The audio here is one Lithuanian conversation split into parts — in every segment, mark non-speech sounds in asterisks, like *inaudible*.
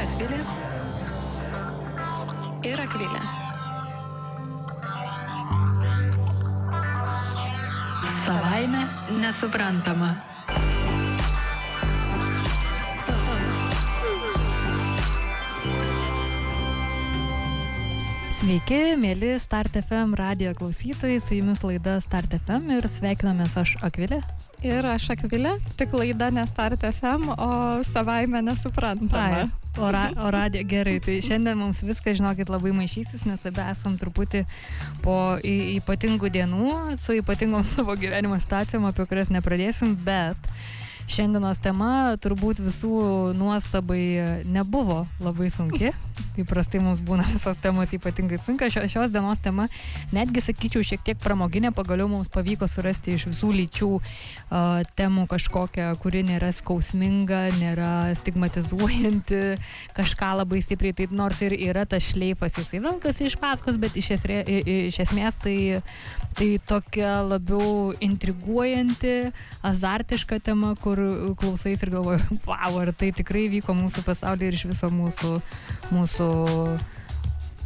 Akvilė ir Akvilė. Savaime nesuprantama. Sveiki, mėly Start FM radio klausytojai, su jumis laida Start FM ir sveikinamės aš Akvilė. Ir aš Akvilė, tik laida ne Start FM, o savaime nesuprantama. Ai, o, ra, o radio gerai, tai šiandien mums viskas, žinokit, labai maišysis, nes abi esam truputį po y, ypatingų dienų, su ypatingom *laughs* savo gyvenimo situacijom, apie kurias nepradėsim, bet šiandienos tema turbūt visų nuostabai nebuvo labai sunki. Įprastai mums būna visos temos ypatingai sunkios. Šio, šios dienos tema, netgi sakyčiau, šiek tiek pramoginė, pagaliau mums pavyko surasti iš visų lyčių uh, temų kažkokią, kuri nėra skausminga, nėra stigmatizuojanti, kažką labai stipriai, tai nors ir yra tas šleifas, jisai velkas iš paskos, bet iš, esrė, iš esmės tai, tai tokia labiau intriguojanti, azartiška tema, kur klausais ir galvoju, wow, ar tai tikrai vyko mūsų pasaulyje ir iš viso mūsų, mūsų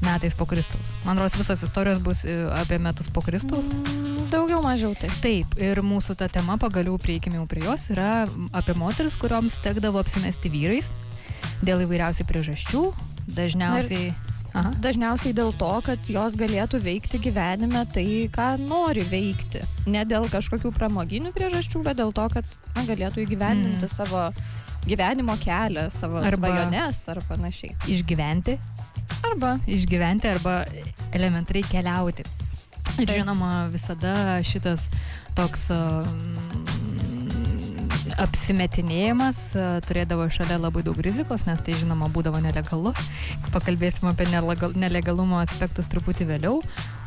metais po Kristaus. Man rodos, visos istorijos bus e, apie metus po Kristaus. Mm, daugiau mažiau tai. Taip, ir mūsų ta tema, pagaliau prieikime jau prie jos, yra apie moteris, kurioms tekdavo apsimesti vyrais dėl įvairiausių priežasčių. Dažniausiai... Aha. Dažniausiai dėl to, kad jos galėtų veikti gyvenime tai, ką nori veikti. Ne dėl kažkokių pramoginių priežasčių, bet dėl to, kad na, galėtų įgyvendinti mm. savo gyvenimo kelią, savo arba svajones ar panašiai. Išgyventi. Arba. Išgyventi arba elementariai keliauti. Ir žinoma, visada šitas toks apsimetinėjimas turėdavo šalia labai daug rizikos, nes tai žinoma būdavo nelegalu. Pakalbėsim apie nelegalumo aspektus truputį vėliau.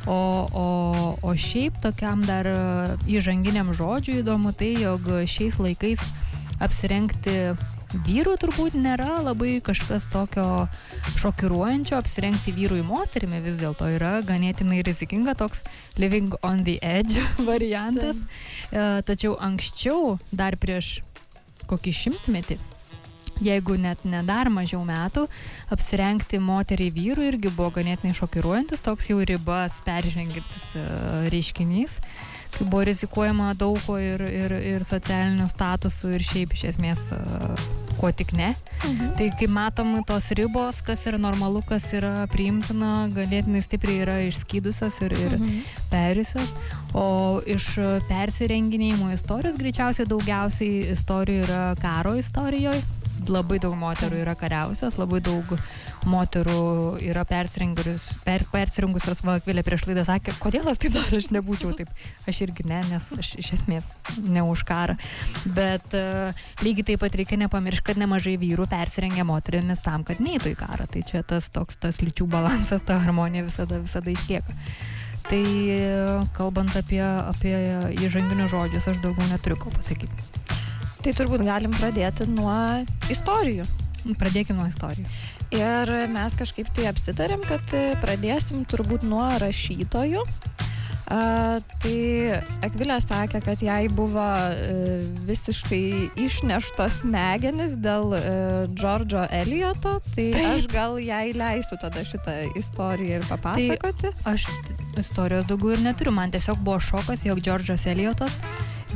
O, o, o šiaip tokiam dar įžanginiam žodžiui įdomu tai, jog šiais laikais apsirengti vyrų turbūt nėra labai kažkas tokio šokiruojančio, apsirengti vyrui moterimi vis dėlto yra ganėtinai rizikinga toks living on the edge *laughs* variantas. Tai. Tačiau anksčiau, dar prieš kokį šimtmetį, jeigu net ne dar mažiau metų, apsirengti moteriai vyrui irgi buvo ganėtinai šokiruojantis, toks jau ribas peržengintis reiškinys kai buvo rizikuojama daug ko ir, ir, ir socialiniu statusu ir šiaip iš esmės kuo tik ne. Mhm. Tai kaip matom, tos ribos, kas yra normalu, kas yra priimtina, ganėtinai stipriai yra išskydusios ir, ir mhm. perėjusios. O iš persirenginėjimo istorijos greičiausiai daugiausiai istorijų yra karo istorijoje. Labai daug moterų yra kariausios, labai daug moterų yra per, persirengusios va, Akvilė prieš laidą sakė, kodėl aš taip dar aš nebūčiau taip. Aš irgi ne, nes aš iš esmės ne už karą. Bet uh, lygiai taip pat reikia nepamiršti, kad nemažai vyrų persirengia moterimis tam, kad neįtų į karą. Tai čia tas toks tas lyčių balansas, ta harmonija visada, visada išlieka. Tai kalbant apie, apie įžanginius žodžius, aš daugiau neturiu ko pasakyti. Tai turbūt galim pradėti nuo istorijų. Pradėkime nuo istorijų. Ir mes kažkaip tai apsitarėm, kad pradėsim turbūt nuo rašytojų. A, tai Akvilė sakė, kad jai buvo e, visiškai išneštos smegenis dėl e, Džordžo Elioto, tai Taip. aš gal jai leisiu tada šitą istoriją ir papasakoti. Tai aš istorijos daugiau ir neturiu, man tiesiog buvo šokas, jog Džordžas Eliotas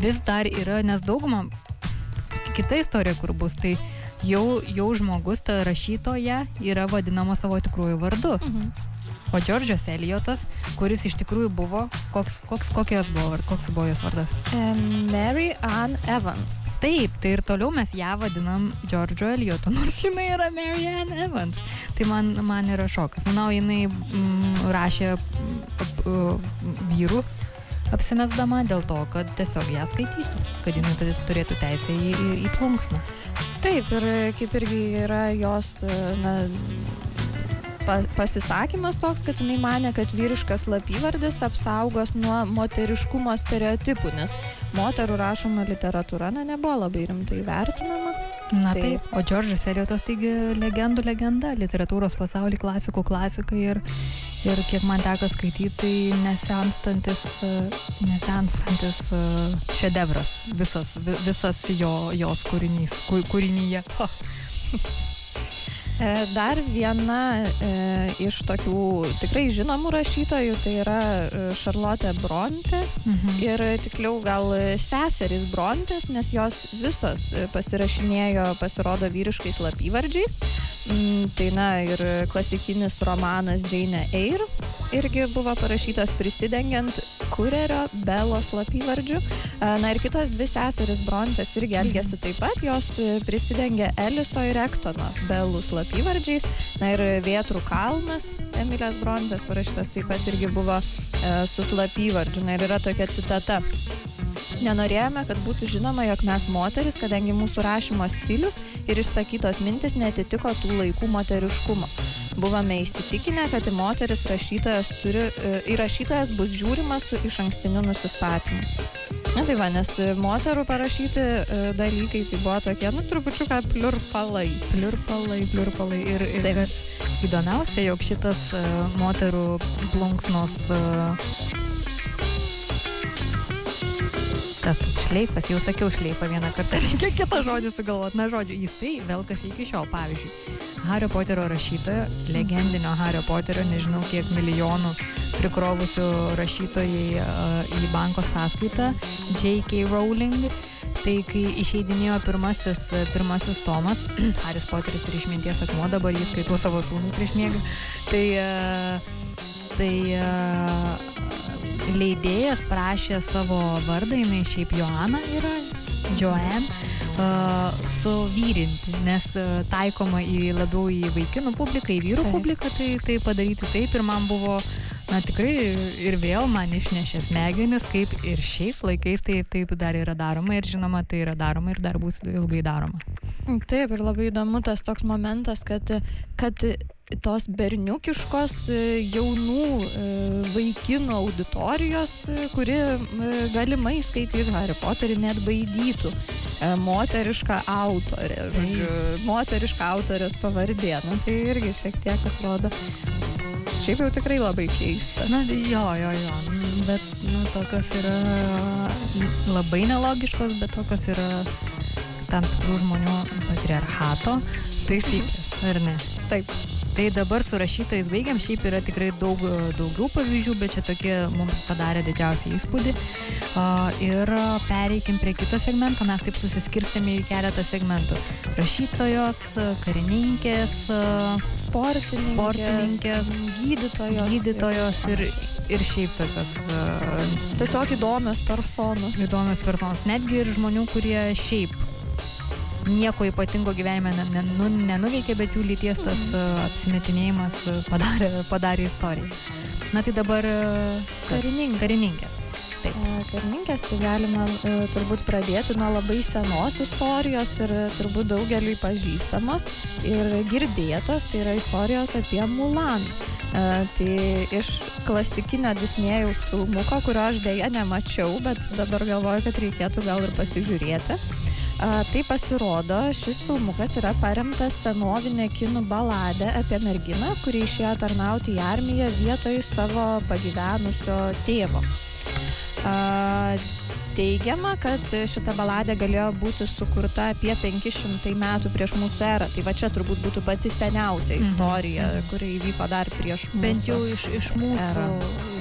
vis dar yra, nes dauguma kita istorija, kur bus, tai jau, jau žmogus, ta rašytoja, yra vadinama savo tikrųjų vardu. Mhm. O Džordžas Eliotas, kuris iš tikrųjų buvo, koks, koks, kokios buvo, koks buvo jos vardas? Mary Ann Evans. Taip, tai ir toliau mes ją vadinam Džordžo Eliotu, *laughs* nors jinai yra Mary Ann Evans. Tai man, man yra šokas. Na, jinai mm, rašė mm, vyrų apsimesdama dėl to, kad tiesiog ją skaitytų, kad jinai turėtų teisę į, į, į plunksną. Taip, ir kaip irgi yra jos na, pa, pasisakymas toks, kad jinai mane, kad vyriškas lapyvardis apsaugos nuo moteriškumo stereotipų, nes moterų rašoma literatūra na, nebuvo labai rimtai vertinama. Na taip, taip. o Džordžas Eliotas taigi legendų legenda, literatūros pasaulį klasikų klasikai ir, ir kiek man teko skaityti, tai nesenstantis, nesenstantis šedevras, visas, visas jo, jos kūrinys, kūrinyje. E, dar viena e, iš tokių tikrai žinomų rašytojų tai yra e, Charlotte Bronte Mhm. ir tiksliau gal seserys Brontės, nes jos visos e, pasirašinėjo, pasirodo, vyriškais slapyvardžiais. Mm, tai na ir klasikinis romanas Jane Eyre irgi buvo parašytas prisidengiant kurerio Belo slapyvardžiu. Na ir kitos dvi seserys Brontės irgi elgėsi taip pat, jos e, prisidengė Eliso ir Ektono Belų slapyvardžiais. Na ir Vietrų kalnas Emilės Brontės parašytas taip pat irgi buvo e, su slapyvardžiu. Na ir yra tokia citata. Nenorėjome, kad būtų žinoma, jog mes moteris, kadangi mūsų rašymo stilius ir išsakytos mintis netitiko tų laikų moteriškumo. Buvome įsitikinę, kad į moteris rašytojas, turi, e, į rašytojas bus žiūrima su iš ankstiniu nusistatymu. Na tai va, nes e, moterų parašyti e, dalykai tai buvo tokie, nu, trupučiuką pliurpalai. Pliurpalai, pliurpalai. Ir, ir Taip. kas įdomiausia, jog šitas uh, moterų plunksnos. Kas toks šleifas, jau sakiau šleifą vieną kartą, *laughs* reikia kitą žodį sugalvoti. Na, žodžiu, jisai velkasi iki šiol. Pavyzdžiui, Hario Poterio rašytojo, legendinio Hario Poterio, nežinau kiek milijonų prikrovusių rašytojai uh, į banko sąskaitą, J.K. Rowling. Tai kai išeidinėjo pirmasis, pirmasis tomas, *clears throat* Haris Poteris ir išminties akmuo, dabar jis skaitau savo sūnų prieš miegą, tai, e, tai e, leidėjas prašė savo vardą, jinai šiaip Joana yra, Joanne, uh, suvyrinti, nes taikoma į labiau į vaikinų publiką, į vyrų Taip. publiką, tai, tai padaryti taip ir man buvo, na tikrai ir vėl man išnešė smegenis, kaip ir šiais laikais taip, taip dar yra daroma ir žinoma, tai yra daroma ir dar bus ilgai daroma. Taip, ir labai įdomu tas toks momentas, kad, kad tos berniukiškos e, jaunų e, vaikinų auditorijos, e, kuri galimai skaitys Harry Potterį, net baidytų moterišką autorę. Žodžiu, moterišką autorės pavardė. Na, tai irgi šiek tiek atrodo. Šiaip jau tikrai labai keista. Na, jo, jo, jo, bet, nu, tokios yra labai nelogiškos, bet tokios yra tam tikrų žmonių patriarchato taisyklės, ar ne? Taip. Tai dabar su rašytojais baigiam, šiaip yra tikrai daug daugiau pavyzdžių, bet čia tokie mums padarė didžiausią įspūdį. Ir pereikim prie kito segmento, mes taip susiskirstėme į keletą segmentų. Rašytojos, karininkės, Sportininkės, Sportininkės, gydytojos. gydytojos ir, ir šiaip tokios Tiesiog įdomios personos. įdomios personos, netgi ir žmonių, kurie šiaip nieko ypatingo gyvenime ne, ne, nu, nenuveikė, bet jų lyties tas uh, apsimetinėjimas uh, padarė, padarė istoriją. Na tai dabar kas? Karininkės. karininkės. Taip. E, Karininkės tai galima e, turbūt pradėti nuo labai senos istorijos ir e, turbūt daugeliui pažįstamos ir girdėtos, tai yra istorijos apie Mulan. E, tai iš klasikinio Disnėjaus filmuko, kurio aš dėja nemačiau, bet dabar galvoju, kad reikėtų gal ir pasižiūrėti. A, Tai pasirodo, šis filmukas yra paremtas senovinė kinų baladė apie merginą, kuri išėjo tarnauti į armiją vietoj savo pagyvenusio tėvo. A, Teigiama, kad šita baladė galėjo būti sukurta apie 500 metų prieš mūsų erą. Tai va čia turbūt būtų pati seniausia Mhm. istorija, kuri įvyko dar prieš mūsų. Bent jau iš, iš mūsų. Era.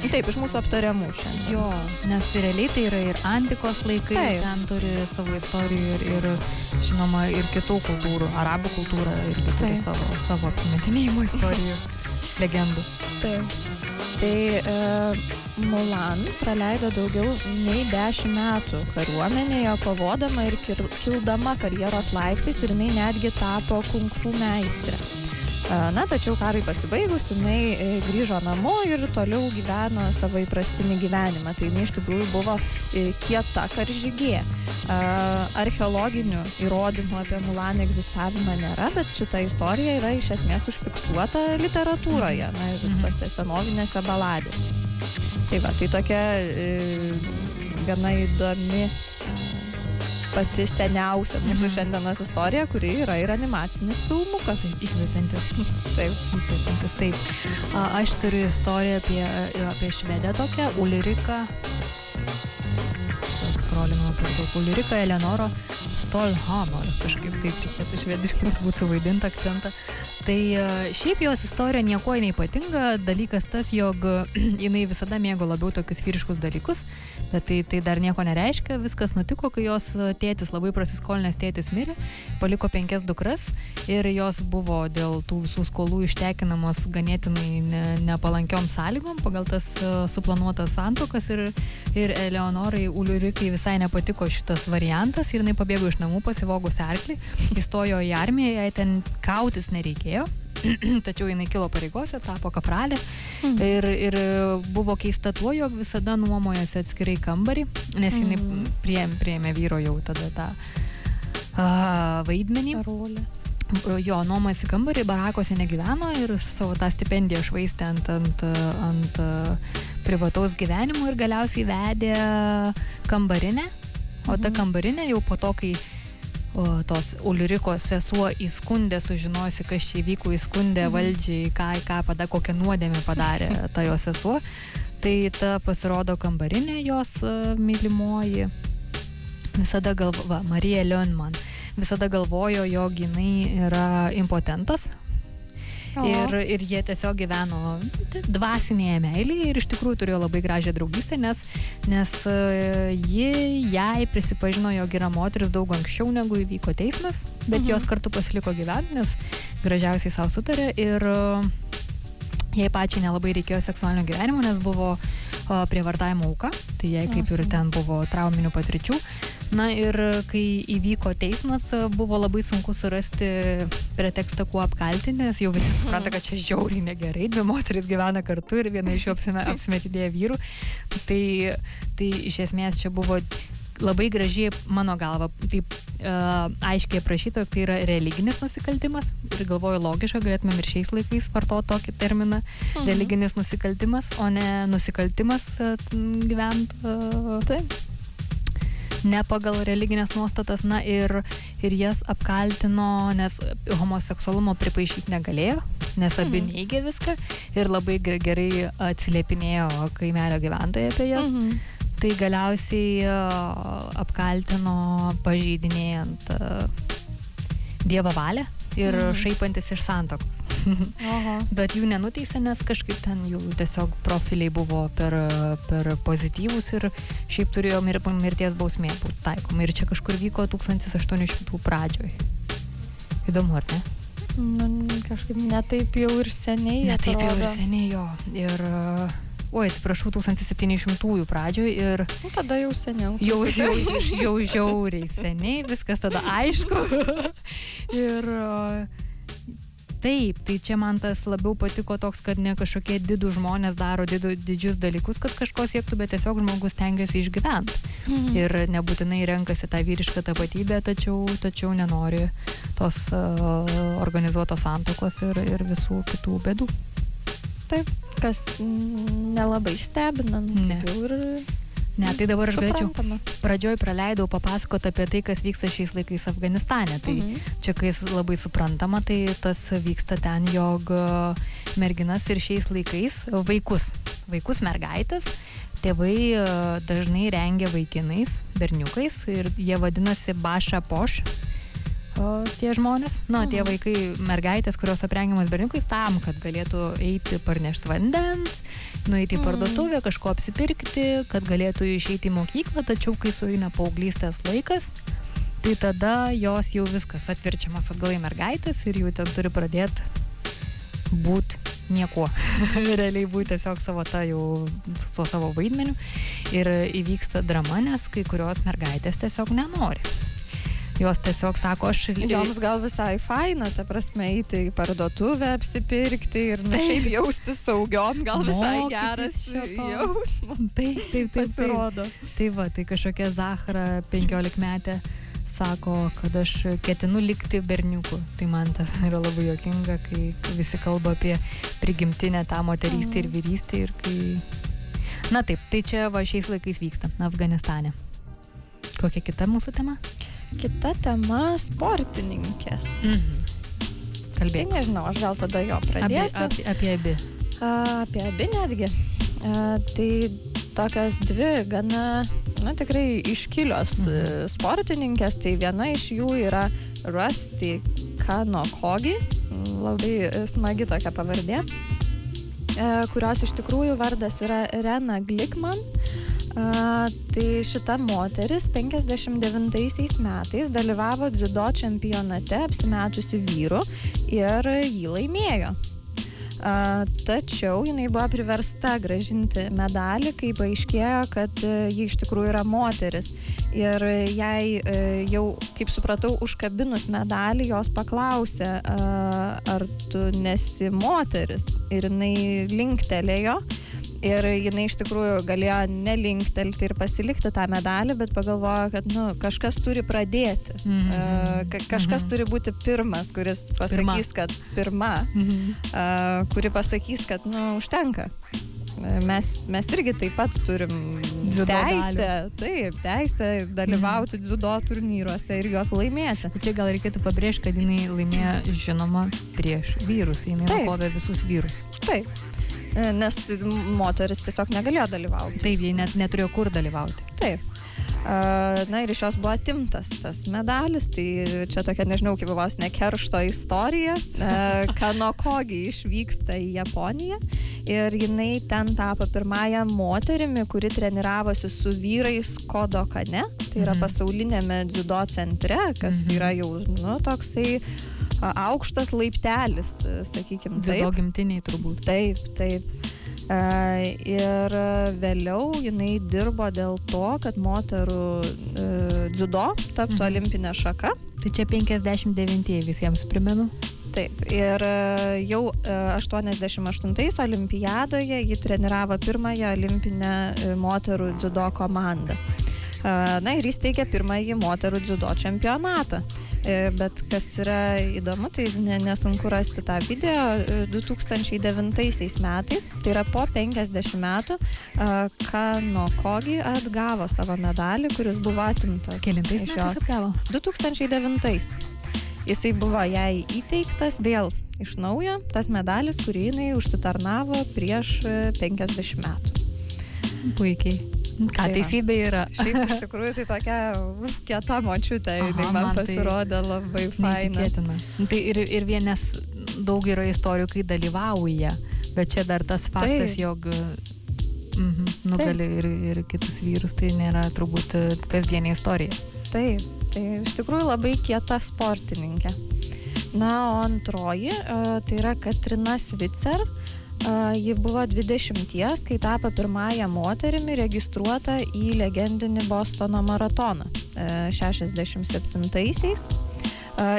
Iš, Taip, iš mūsų aptariamų šiandien. jo, nes realiai tai yra ir antikos laikai, Taip. ten turi savo istorijų ir, ir žinoma ir kitų kultūrų. Arabų kultūra irgi turi Taip. savo, savo apsimetinėjimo istorijų, *laughs* legendų. Taip. Tai e, Mulan praleido daugiau nei 10 metų kariuomenėje, kovodama ir kildama karjeros laiptais ir jinai netgi tapo kung fu meistrė. E, Na, tačiau karai pasibaigus, jinai e, grįžo namo ir toliau gyveno savo įprastinį gyvenimą. Tai jinai iš tikrųjų buvo e, kieta karžygė. Archeologinių įrodymų apie Mulan egzistavimą nėra, bet šita istorija yra iš esmės užfiksuota literatūroje, na ir Mhm. tose senovinėse baladėse. Tai va, tai tokia gana įdomi pati seniausia mūsų Mhm. šiandienos istorija, kuri yra ir animacinis filmukas. Įkvepiantis. Taip. Įkvepiantis, taip. A, aš turiu istoriją apie, apie švedę tokią, Ulrika. Per daug. Ulrika Eleonoro Stolhammer, kažkaip taip reikėtų švediškai turbūt suvaidinti akcentą. Tai e, šiaip jos istorija nieko neipatinga, dalykas tas, jog *clears throat* jinai visada mėgo labiau tokius vyriškus dalykus, bet tai, tai dar nieko nereiškia, viskas nutiko, kai jos tėtis, labai prasiskolinęs tėtis mirė, paliko penkias dukras ir jos buvo dėl tų visų skolų ištekinamos ganėtinai ne, nepalankiom sąlygom pagal tas e, suplanuotas santokas ir, ir Eleonorai Uliurikai visai nepatiko šitas variantas ir jinai pabėgo iš namų pasivogus arklį, įstojo į armiją, jai ten kautis nereikėjo. *clears throat* Tačiau jinai kilo pareigose, tapo kapralė Mhm. ir, ir buvo keista tuo, jog visada nuomojasi atskirai kambarį, nes jinai Mhm. prieėmė, vyro jau tada tą a, vaidmenį. Rolė. Jo, nuomojasi kambarį, barakose negyveno ir savo tą stipendiją švaistė ant, ant, ant privataus gyvenimo ir galiausiai vedė kambarinę. O ta Mhm. kambarinė jau po to, kai o, tos Ulrikos sesuo įskundė, sužinojusi, kas čia įvyko, įskundė Mhm. valdžiai, ką, ką pada, kokią nuodėmę padarė *laughs* ta jos sesuo. Tai ta pasirodo kambarinė jos a, mylimoji. Visada galva, Marija Leonman. Visada galvojo, jog jinai yra impotentas, Ir, ir jie tiesiog gyveno dvasinėje meilėje ir iš tikrųjų turėjo labai gražią draugystę, nes, nes e, ji jai prisipažino, jog yra moteris daug anksčiau negu įvyko teismas, bet Mhm. jos kartu pasiliko gyventi, nes gražiausiai savo sutarė ir e, jai pačiai nelabai reikėjo seksualinio gyvenimo, nes buvo o, prievartavimo auka, tai jai kaip ir ten buvo trauminių patirčių. Na ir e, kai įvyko teismas, e, buvo labai sunku surasti pretekstą, kuo apkaltinti, nes jau visi supranta, kad čia žiauriai negerai, dvi moteris gyvena kartu ir viena iš jų apsime- apsimetinėja vyrų. Tai, tai iš esmės čia buvo labai gražiai, mano galva, taip uh, aiškiai aprašyta, jog tai yra religinis nusikaltimas ir galvoju logiška, galėtumėm ir šiais laikais vartoti tokį terminą Mhm. religinis nusikaltimas, o ne nusikaltimas uh, gyvent uh, Taip. Ne pagal religinės nuostatas, na ir, ir jas apkaltino, nes homoseksualumo pripaišyti negalėjo, nes abi Mhm. neigė viską ir labai ge- gerai atsiliepinėjo kaimelio gyventojai apie jas. Mhm. Tai galiausiai apkaltino pažeidinėjant Dievo valią ir Mhm. šaipantis iš santokos. *laughs* Bet jų nenuteisė, nes kažkaip ten jų tiesiog profiliai buvo per, per pozityvus ir šiaip turėjo mir, mirties bausmė būti taikoma. Ir čia kažkur vyko 1800 pradžioj. Įdomu, ar ne? Nu, kažkaip netaip jau ir seniai. Ne taip jau ir atrodo. seniai jo. Ir, oi, atsiprašau, 1700 pradžioj ir Nu, tada jau seniau. jau, jau, jau žiauriai seniai, viskas tada aišku. *laughs* ir taip, tai čia man tas labiau patiko toks, kad ne kažkokie didų žmonės daro didu, didžius dalykus, kad kažko siektų, bet tiesiog žmogus tengiasi išgyventi. Mhm. Ir nebūtinai renkasi tą vyrišką tapatybę, tačiau, tačiau nenori tos uh, organizuotos santokos ir, ir visų kitų bėdų. Taip, kas nelabai stebina. nu, Ne. Jau ir Ne, tai dabar aš galėčiau pradžioj praleidau papasakoti apie tai, kas vyksta šiais laikais Afganistane. Tai Mhm. čia, kai labai suprantama, tai tas vyksta ten, jog e, merginas ir šiais laikais vaikus, vaikus mergaitės, tėvai e, dažnai rengia vaikinais, berniukais ir jie vadinasi Baša Poš. O tie žmonės, na, tie Mhm. vaikai, mergaitės, kurios aprengiamas berniukais tam, kad galėtų eiti parnešti vandens, nueiti į Mhm. parduotuvę, kažko apsipirkti, kad galėtų išeiti į mokyklą, tačiau kai sueina paauglystės laikas, tai tada jos jau viskas atvirčiamas atgal į mergaitės ir jau ten turi pradėti būti niekuo. *laughs* Realiai būti tiesiog savo tą jau su tuo savo vaidmeniu. Ir įvyksta drama, nes kai kurios mergaitės tiesiog nenori. Jos tiesiog sako, aš Joms gal visai faina, ta prasme, eiti į parduotuvę, apsipirkti ir nu, Taip. šiaip jaustis saugiom, gal visai Mokytis geras jausmas. Taip, taip, taip. taip. Pasirodo. Tai va, tai kažkokia Zahara 15 metė sako, kad aš ketinu likti berniuku. Tai man tas yra labai jokinga, kai visi kalba apie prigimtinę tą moterystę ir vyrystę ir kai... Na taip, tai čia va šiais laikais vyksta Afganistane. Kokia kita mūsų tema? Kita tema - sportininkės. Mhm. Tai Kalbėk. nežinau, aš gal tada jo Apie, pradėsiu. apie, apie abi. A, apie abi netgi. A, tai tokios dvi gana na, tikrai iškilios mhm. sportininkės, tai viena iš jų yra Rusty Kanokogi, labai smagi tokia pavardė, kurios iš tikrųjų vardas yra Rena Glikman. A, tai šita moteris 59 metais dalyvavo dziudo čempionate apsimetusi vyru ir jį laimėjo. A, tačiau jinai buvo priversta gražinti medalį, kai paaiškėjo, kad e, ji iš tikrųjų yra moteris. Ir jai e, jau, kaip supratau, užkabinus medalį, jos paklausė, ar tu nesi moteris. Ir jinai linktelėjo. Ir jinai iš tikrųjų galėjo nelinktelti ir pasilikti tą medalį, bet pagalvojo, kad nu, kažkas turi pradėti. Mm -hmm. uh, kažkas mm -hmm. turi būti pirmas, kuris pasakys, pirma. kad pirma, mm -hmm. uh, kuri pasakys, kad nu, užtenka. Mes, mes irgi taip pat turim dziudo teisę, dalių. taip, teisę dalyvauti mm. dziudo turnyruose ir juos laimėti. Čia gal reikėtų pabrėžti, kad jinai laimėjo, žinoma, prieš vyrus, jinai nukovė visus vyrus. Taip. Nes moteris tiesiog negalėjo dalyvauti. Taip, jie net neturėjo kur dalyvauti. Taip. Na ir iš jos buvo atimtas tas medalis, tai čia tokia, nežinau, kaip vos ne keršto istorija. *laughs* Kanokogi išvyksta į Japoniją ir jinai ten tapo pirmąją moterimi, kuri treniravosi su vyrais Kodokane, tai yra mhm. pasaulinėme dziudo centre, kas mhm. yra jau, nu, toksai aukštas laiptelis, sakykime. Dziudo gimtiniai turbūt. Taip, taip. Ir vėliau jinai dirbo dėl to, kad moterų dziudo taptų mhm. olimpinė šaka. Tai čia 59 visiems primenu. Taip, ir jau 88 olimpiadoje ji treniravo pirmąją olimpinę moterų dziudo komandą. Na ir įsteigė pirmąjį moterų dziudo čempionatą. E, bet kas yra įdomu, tai nesunku rasti tą video 2009 e, metais, tai yra po 50 metų, Kano Kogi atgavo savo medalį, kuris buvo atimtas. Kelintais iš jos atgavo? 2009. Jisai buvo jai įteiktas vėl iš naujo, tas medalis, kurį jinai užsitarnavo prieš 50 e, metų. Puikiai. Ką tai teisybė yra. *laughs* Šiaip iš tikrųjų tai tokia kieta močiutė, tai man, man pasirodė tai labai faina. Tai ir, ir vienas daug yra istorijų, kai dalyvauja, bet čia dar tas faktas, tai. jog mhm, nugali ir, ir kitus vyrus, tai nėra turbūt kasdienė istorija. Taip, tai iš tikrųjų labai kieta sportininkė. Na, o antroji, tai yra Katrina Svicer. Ji buvo 20, kai tapo pirmąją moterimi registruota į legendinį Bostono maratoną 67-aisiais.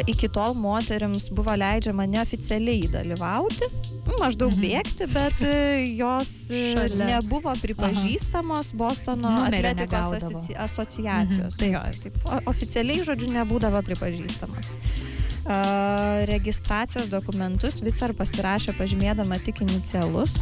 Iki tol moteriams buvo leidžiama neoficialiai dalyvauti, nu, maždaug mhm. bėgti, bet e, jos e, Šalia. nebuvo pripažįstamos Aha. Bostono Numerį atletikos asoci asociacijos. Mhm, taip. Jo, taip, oficialiai, žodžiu, nebūdavo pripažįstamos registracijos dokumentus Vicar pasirašė pažymėdama tik inicialus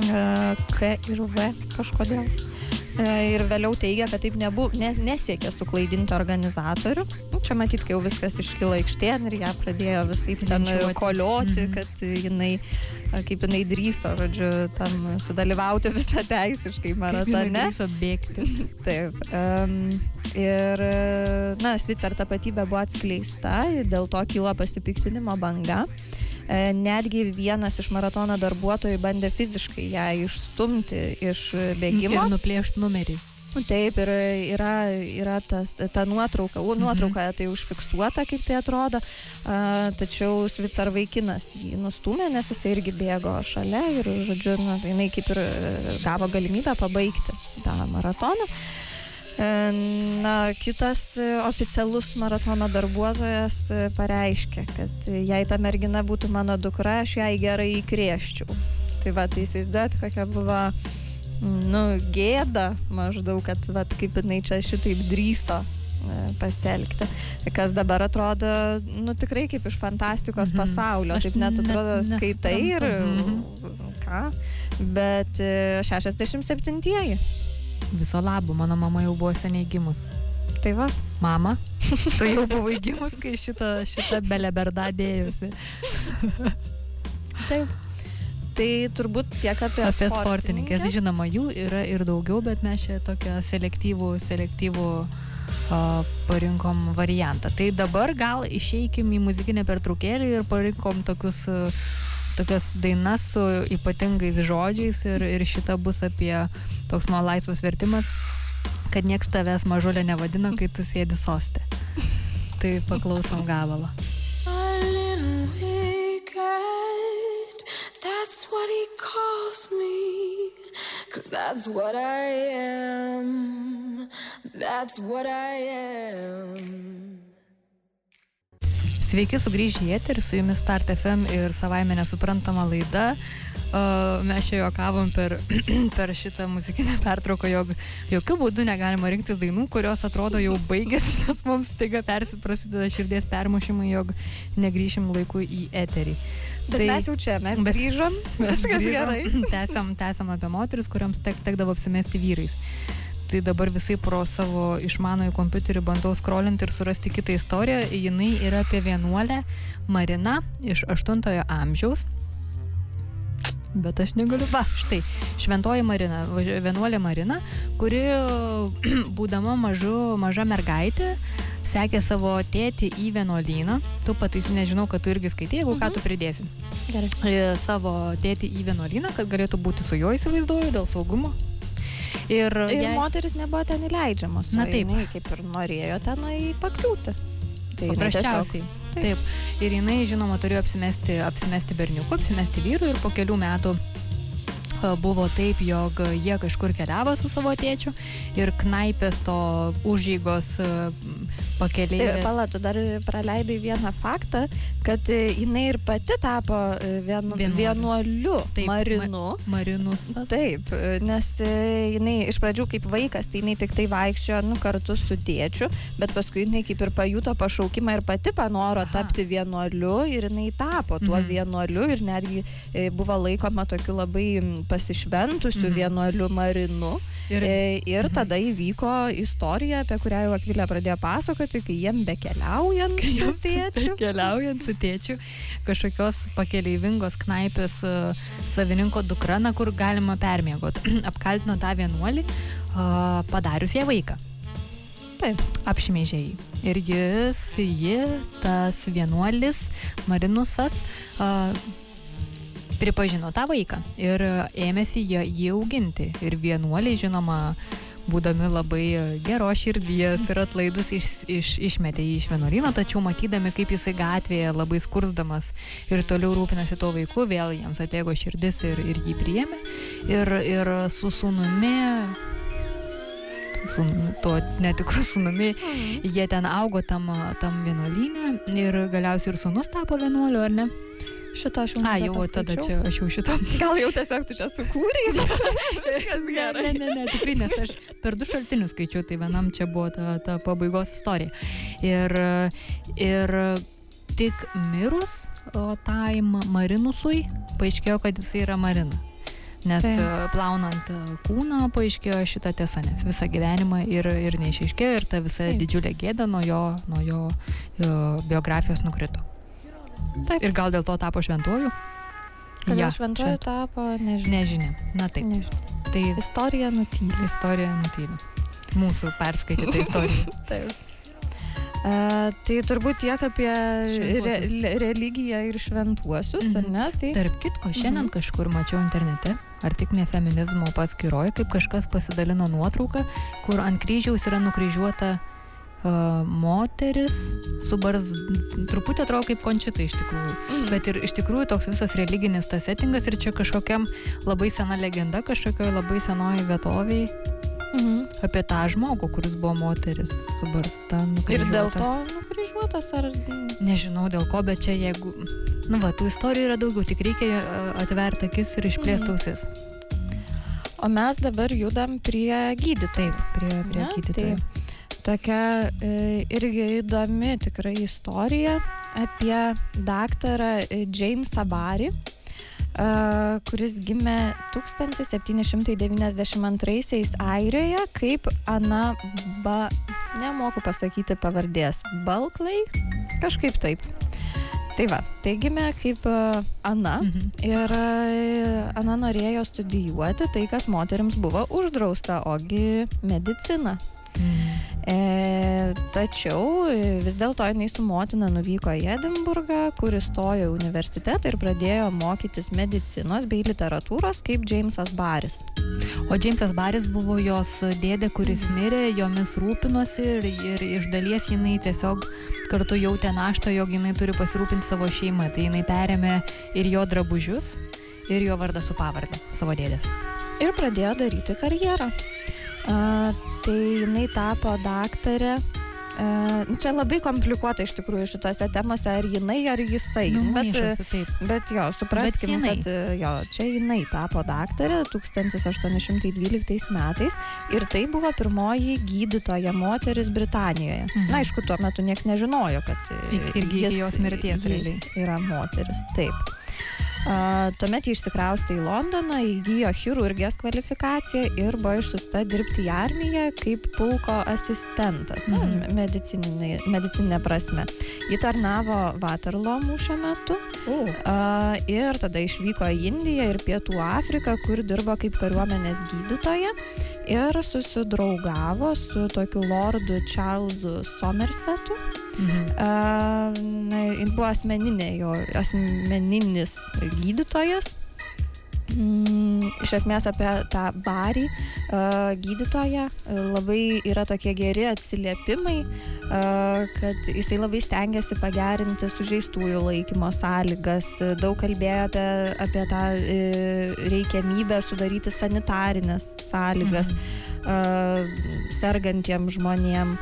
K ir V kažkodėl. Ir vėliau teigia, kad taip nebu, nes, nesiekė suklaidinti organizatorių. Nu, čia matyt, kai jau viskas iškilo aikštėn ir ją pradėjo visai ten kolioti, mhm. kad jinai, kaip jinai drįso, žodžiu, tam sudalyvauti *laughs* visą teisiškai maratone. Drįso bėgti. *laughs* Taip. Um, ir, na, Svicer tapatybė buvo atskleista, dėl to kilo pasipiktinimo banga. E, netgi vienas iš maratono darbuotojų bandė fiziškai ją išstumti iš bėgimo. Ir nuplėšti numerį. Taip, ir yra, yra tas, ta nuotrauka, mhm. nuotrauka tai užfiksuota, kaip tai atrodo, a, tačiau Svicar vaikinas jį nustumė, nes jis irgi bėgo šalia ir, žodžiu, na, jinai kaip ir gavo galimybę pabaigti tą maratoną. E, na, kitas e, oficialus maratono darbuotojas e, pareiškė, kad jei ta mergina būtų mano dukra, aš jai gerai įkrėščiau. Tai va, tai įsivaizduot, kokia buvo, nu, gėda maždaug, kad, va, kaip jinai čia šitaip drįso pasielgti. Kas dabar atrodo, nu, tikrai kaip iš fantastikos mhm. pasaulio. Aš taip net atrodo, net skaitai ir mhm. ką. Bet 67-ieji Viso labo, mano mama jau buvo seniai gimus. Tai va. Mama, *laughs* tu jau buvai gimus, kai šitą, šitą beleberdą dėjusi. Taip. Tai turbūt tiek apie, Apie sportininkės, žinoma, jų yra ir daugiau, bet mes čia tokią selektyvų, selektyvų a, parinkom variantą. Tai dabar gal išeikim į muzikinę pertraukėlį ir parinkom tokius a, tokias dainas su ypatingais žodžiais ir, ir šita bus apie toks mano laisvas vertimas, kad nieks tavęs mažulė nevadina, kai tu sėdi sostė. Tai paklausom gabalą. That's what he calls me. Cause that's what I am. That's what I am. Sveiki sugrįžę į eterį, su jumis Start FM ir savaime nesuprantama laida. Uh, mes čia juokavom per, *clears throat* per šitą muzikinę pertrauką, jog jokių būdų negalima rinktis dainų, kurios atrodo jau baigėsi, *laughs* nes mums taiga persiprasideda širdies permušimai, jog negryšim laiku į eterį. Bet tai, mes jau čia, mes bet- grįžom, viskas gerai. Tęsiam, tęsiam apie moteris, kuriams tek, tekdavo apsimesti vyrais. Tai dabar visai pro savo išmanųjį kompiuterį bandau skrolinti ir surasti kitą istoriją. Jinai yra apie vienuolę Mariną iš 8 amžiaus. Bet aš negaliu. Va, štai, šventoji Marina, vienuolė Marina, kuri, *clears throat* būdama mažu, maža mergaitė, sekė savo tėtį į vienuolyną. Tu patais, nežinau, kad tu irgi skaitai, jeigu ką tu pridėsi Gerai. e, savo tėtį į vienuolyną, kad galėtų būti su juo įsivaizduoju dėl saugumo. Ir, Ir jai- moteris nebuvo ten įleidžiamos. Na taip. Jinai kaip ir norėjo tenai pakliūti. Tai Paprasčiausiai. tiesiog- Taip. taip. Ir jinai, žinoma, turėjo apsimesti, apsimesti berniuku, apsimesti vyru ir po kelių metų e, buvo taip, jog jie kažkur keliavo su savo tėčiu ir knaipės to užžygos Tai, pakeliai. pala, tu dar praleidai vieną faktą, kad e, jinai ir pati tapo e, vienu, Vienuoliu. vienuoliu Taip, Marinu. Marinusas. Taip, e, nes e, jinai iš pradžių kaip vaikas, tai jinai tik tai vaikščiojo nu, kartu su tėčiu, bet paskui jinai kaip ir pajuto pašaukimą ir pati panoro Aha. tapti vienuoliu ir jinai tapo tuo Mhm. vienuoliu ir netgi e, buvo laikoma tokiu labai pasišventusiu Mhm. vienuoliu Marinu. Ir, Ir, ir Mhm. tada įvyko istorija, apie kurią jau Akvilė pradėjo pasakoti, kai jiem bekeliaujant su *laughs* tėčiu. Keliaujant su tėčiu, kažkokios pakeleivingos knaipės e, savininko dukra, na, kur galima permiegot, *clears throat* apkaltino tą vienuolį, e, padarius ją vaiką. Taip. Apšmeižė jį. Ir jis, ji, tas vienuolis, Marinusas, e, pripažino tą vaiką ir ėmėsi jo- jį auginti. Ir vienuoliai, žinoma, būdami labai geros širdies ir atlaidus iš, iš, išmetė jį iš vienuolyno, tačiau matydami, kaip jisai gatvėje labai skursdamas ir toliau rūpinasi tuo vaiku, vėl jiems atėjo širdis ir, ir jį priėmė. Ir, ir su sunumi, su tuo netikru sunumi, jie ten augo tam, tam vienuolynė ir galiausiai ir sunus tapo vienuoliu, ar ne? Šito aš jau A, jau tada čia aš jau šito. Gal jau tiesiog tu čia sukūrei? *laughs* Viskas gerai. Ne, ne, ne, tikrai, nes aš per du šaltinius skaičiau, tai vienam čia buvo ta, ta pabaigos istorija. Ir, ir tik mirus tai Ma- Marinusui paaiškėjo, kad jisai yra Marina. Nes Taip. e, plaunant e, kūną paaiškėjo šitą tiesą, nes visą gyvenimą ir, ir neišaiškėjo ir ta visa Taip. didžiulė gėda nuo jo, nuo jo e, biografijos nukrito. Taip. Ir gal dėl to tapo šventuoju? Kodėl Ja, šventoji švent- tapo, nežinau. Nežinia. Na taip. Nežinau. Tai Istorija nutylė. istorija nutyli. Mūsų perskaityta istorija. *laughs* Taip. Uh, tai turbūt tiek apie re, le- religiją ir šventuosius, ar Mhm. ne? Tai Tarp kitko, šiandien Mhm. kažkur mačiau internete, ar tik ne feminizmo paskyroje, kaip kažkas pasidalino nuotrauką, kur ant kryžiaus yra nukryžiuota uh, moteris su barz... Truputį atrodo kaip končita iš tikrųjų. mm. Bet ir iš tikrųjų toks visas religinis tas settingas ir čia kažkokiam labai sena legenda, kažkokioj labai senoji vietoviai mhm. apie tą žmogų, kuris buvo moteris su barzda. ir dėl to nukryžiuotas ar... Nežinau dėl ko, bet čia jeigu... Nu va, tų istorijų yra daugiau, tik reikia atverti akis ir išplėsti Mhm. ausis. O mes dabar judam prie gydytojų. Taip, prie, prie Ne, gydytojų. Tokia e, irgi įdomi tikrai istorija apie daktarą e, Jamesą Barry, e, kuris gimė 1792 Airijoje kaip Ana Ba... Nemoku pasakyti pavardės. Balklai? Kažkaip taip. Tai va, tai gimė kaip Ana Mhm. ir Ana norėjo studijuoti tai, kas moteriams buvo uždrausta, ogi medicina. E, tačiau e, vis dėlto jinai su motina nuvyko į Edinburgą, kur įstojo į universitetą ir pradėjo mokytis medicinos bei literatūros kaip Džeimsas Baris. O Džeimsas Baris buvo jos dėdė, kuris mirė, jomis rūpinosi ir, ir iš dalies jinai tiesiog kartu jautė naštą, jog jinai turi pasirūpinti savo šeimą. Tai jinai perėmė ir jo drabužius, ir jo vardą su pavardė savo dėdės. Ir pradėjo daryti karjerą. A, tai jinai tapo daktarė. E, čia labai komplikuota iš tikrųjų šitose temose, ar jinai, ar jisai. Nu, bet, maišosi, taip. Bet jo, supraskime, jinai. kad jo, čia jinai tapo daktarė 1812 metais ir tai buvo pirmoji gydytoja moteris Britanijoje. Mhm. Na, aišku, tuo metu niekas nežinojo, kad Ik- irgi jis- jos mirties realiai. yra moteris. Taip. Tuomet ji išsikraustė į Londoną, įgyjo chirurgijos kvalifikaciją ir buvo išsiusta dirbti į armiją kaip pulko asistentas, na, Mhm. medicininė, medicininė prasme. Ji tarnavo Waterloo mūšio metu O. A, ir tada išvyko į Indiją ir Pietų Afriką, kur dirbo kaip kariuomenės gydytoja ir susidraugavo su tokiu lordu Čarlzu Somersetu. Mhm. A, na, jin buvo asmeninė jo, asmeninis gydytojas. Mm, iš esmės apie tą barį uh, gydytoją uh, labai yra tokie geri atsiliepimai, uh, kad jisai labai stengiasi pagerinti sužeistųjų laikymo sąlygas, daug kalbėjo apie, apie tą reikiamybę sudaryti sanitarinės sąlygas uh, sergantiem žmonėm.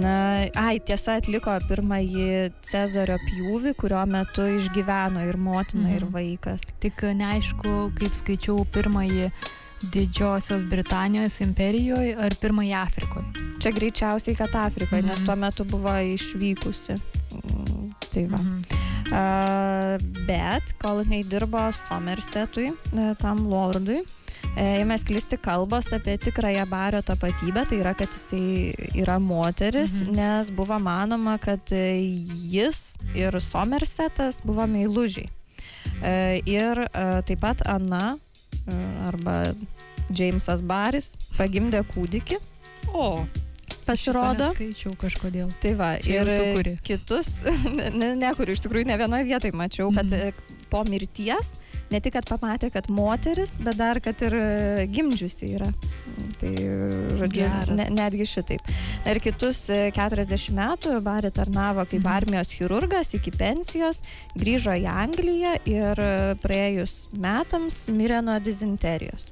Na, ai, tiesa, atliko pirmąjį Cezario pjūvį, kurio metu išgyveno ir motina, Mhm. ir vaikas. Tik neaišku, kaip skaičiau pirmąjį Didžiosios Britanijos imperijoje ar pirmąjį Afrikoje. Čia greičiausiai, kad Afrikoje, nes Mhm. tuo metu buvo išvykusi. Mm, Tai va. Mhm. A, bet kol jinai dirbo Somersetui, e, tam lordui, e, ėmė sklisti kalbos apie tikrąją bario tapatybę, tai yra, kad jisai yra moteris, Mhm. nes buvo manoma, kad e, jis ir Somersetas buvo meilužiai. E, Ir e, taip pat Ana arba Džeimsas Baris pagimdė kūdikį, O. pasirodo. Skaičiau kažkodėl. Tai va, Čia ir kitus, *laughs* ne, ne kur iš tikrųjų ne vienoje vietoje mačiau, kad Mhm. E, po mirties ne tik, kad pamatė, kad moteris, bet dar, kad ir e, gimdžiusi yra. Tai, žodžiu, Geras. ne, netgi šitaip. Ir kitus e, 40 metų Bari tarnavo kaip Mhm. armijos chirurgas iki pensijos, grįžo į Angliją ir e, praėjus metams mirė nuo dizenterijos.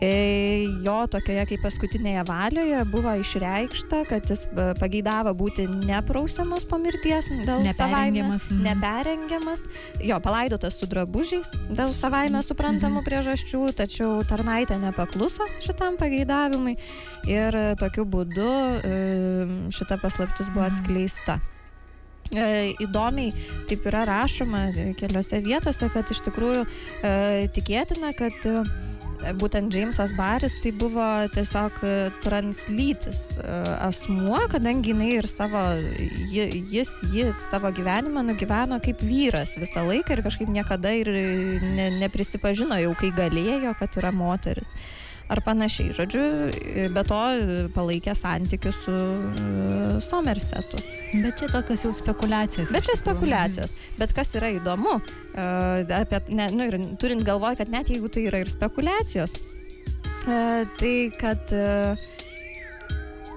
E, Jo tokioje kaip paskutinėje valioje buvo išreikšta, kad jis e, pageidavo būti neprausiamas po mirties dėl savaime Neperrengiamas. mhm. neperengiamas, jo palaidotas su drabužiais dėl savaime suprantamų priežasčių, tačiau tarnaitė nepakluso šitam pageidavimui ir tokiu būdu e, šita paslaptis buvo Mhm. atskleista. Įdomiai taip yra rašoma keliose vietose, kad iš tikrųjų tikėtina, kad būtent Džeimsas Baris tai buvo tiesiog e, translytis e, asmuo, kadangi jinai ir savo, ji, jis, ji savo gyvenimą nugyveno kaip vyras visą laiką ir kažkaip niekada ir ne, neprisipažino jau, kai galėjo, kad yra moteris. Ar panašiai, žodžiu, be to palaikė santykius su e, Somersetu. Bet čia tokios jau spekulacijos. Bet čia spekulacijos. Bet kas yra įdomu, e, apie, ne, nu, ir turint galvoj, kad net jeigu tai yra ir spekulacijos, e, tai kad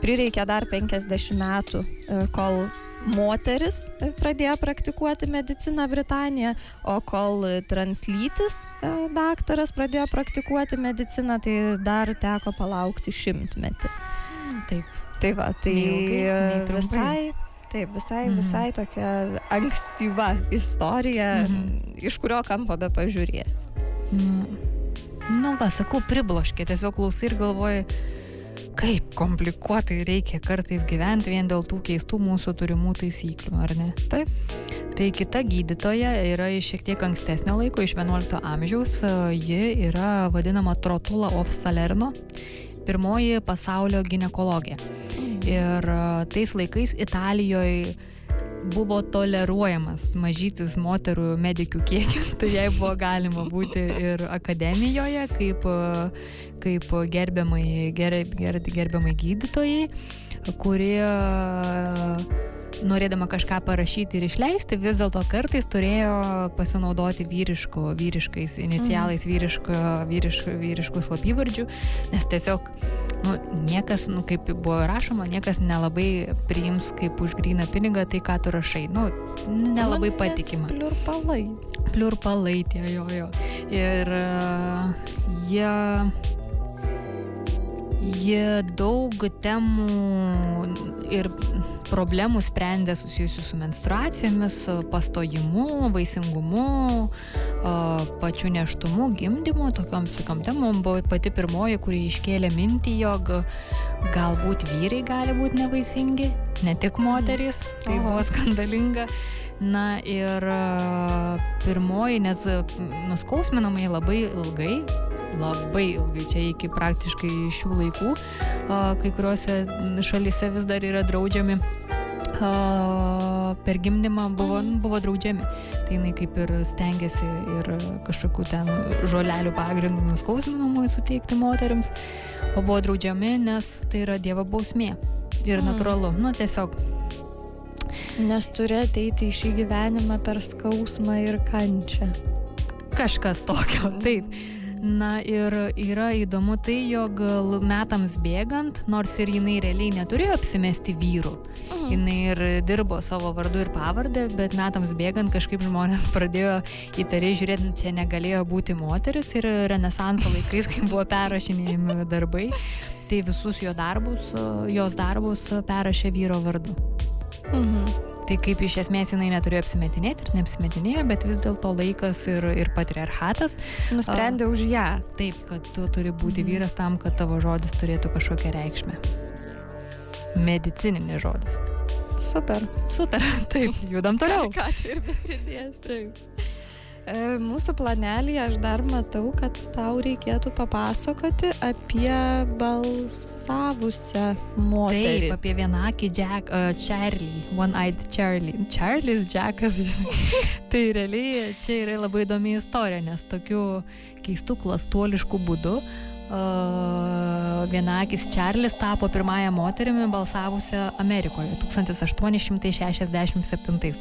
prireikė dar 50 metų, kol moteris pradėjo praktikuoti mediciną Britanijoje, o kol translytis e, daktaras pradėjo praktikuoti mediciną, tai dar teko palaukti šimtmetį. Taip. Tai va, tai Neilgai, visai, taip, visai, Mhm. visai tokia ankstyva istorija, Mhm. iš kurio kampo be pažiūrės. Nu, nu va, sakau, pribloškė, tiesiog klausai ir galvoji, kaip komplikuotai reikia kartais gyventi vien dėl tų keistų mūsų turimų taisyklių, ar ne? Taip. Tai kita gydytoja yra iš šiek tiek ankstesnio laiko, iš 11 amžiaus. Ji yra vadinama Trotula of Salerno, pirmoji pasaulio gynekologija. Ir a, tais laikais Italijoje buvo toleruojamas mažytis moterų medikių kiekis, *laughs* tai jai buvo galima būti ir akademijoje kaip, kaip gerbiamai, ger, ger, gerbiamai gydytojai, kurie norėdama kažką parašyti ir išleisti, vis dėlto kartais turėjo pasinaudoti vyriško, vyriškais inicialais, mm. vyriško, vyriško, vyriškų slapyvardžių, nes tiesiog nu, niekas, nu, kaip buvo rašoma, niekas nelabai priims kaip už gryną pinigą tai, ką tu rašai. Nu, nelabai nu, patikima. Pliurpalai. Pliurpalai tie jo jo. Ir uh, jie jie daug temų ir problemų sprendė susijusių su menstruacijomis, pastojimu, vaisingumu, pačiu neštumu, gimdymu, tokiom tokiom temom. Buvo pati pirmoji, kuri iškėlė mintį, jog galbūt vyrai gali būti nevaisingi, ne tik moterys, tai buvo skandalinga. Na ir pirmoji, nes nuskausminamai labai ilgai, labai ilgai, čia iki praktiškai šių laikų, kai kuriuose šalyse vis dar yra draudžiami per gimdymą buvo, mm. buvo draudžiami. Tai jinai kaip ir stengiasi ir kažkokių ten žolelių pagrindų nuskausminamui suteikti moteriams, o buvo draudžiami, nes tai yra Dievo bausmė. Ir mm. natūralu, nu tiesiog Nes turi ateiti į šį gyvenimą per skausmą ir kančią. Kažkas tokio, taip. Na ir yra įdomu tai, jog metams bėgant, nors ir jinai realiai neturėjo apsimesti vyrų, mhm. jinai ir dirbo savo vardu ir pavardę, bet metams bėgant kažkaip žmonės *laughs* pradėjo įtariai žiūrėti, čia negalėjo būti moteris ir renesanso laikais, kai buvo perrašinėjami darbai, tai visus jo darbus, jos darbus perrašė vyro vardu. Mhm. Tai kaip iš esmės jinai neturėjo apsimetinėti ir neapsimetinėjo, bet vis dėlto laikas ir, ir patriarchatas nusprendė uh, už ją. Taip, kad tu turi būti mhm. vyras tam, kad tavo žodis turėtų kažkokią reikšmę. Medicininis žodis. Super. Super. *laughs* Taip, judam toliau. Ką čia ir be pridės. Taip. E, mūsų planelį aš dar matau, kad tau reikėtų papasakoti apie balsavusią moterį. Taip, apie vienakį Jack, uh, Charlie, One-Eyed Charlie. Charlie's Jackas. *laughs* tai realiai čia yra labai įdomi istorija, nes tokiu keistu klastuolišku būdu Uh, vienakis Čarlis tapo pirmąją moterimi balsavusią Amerikoje 1867. Tai,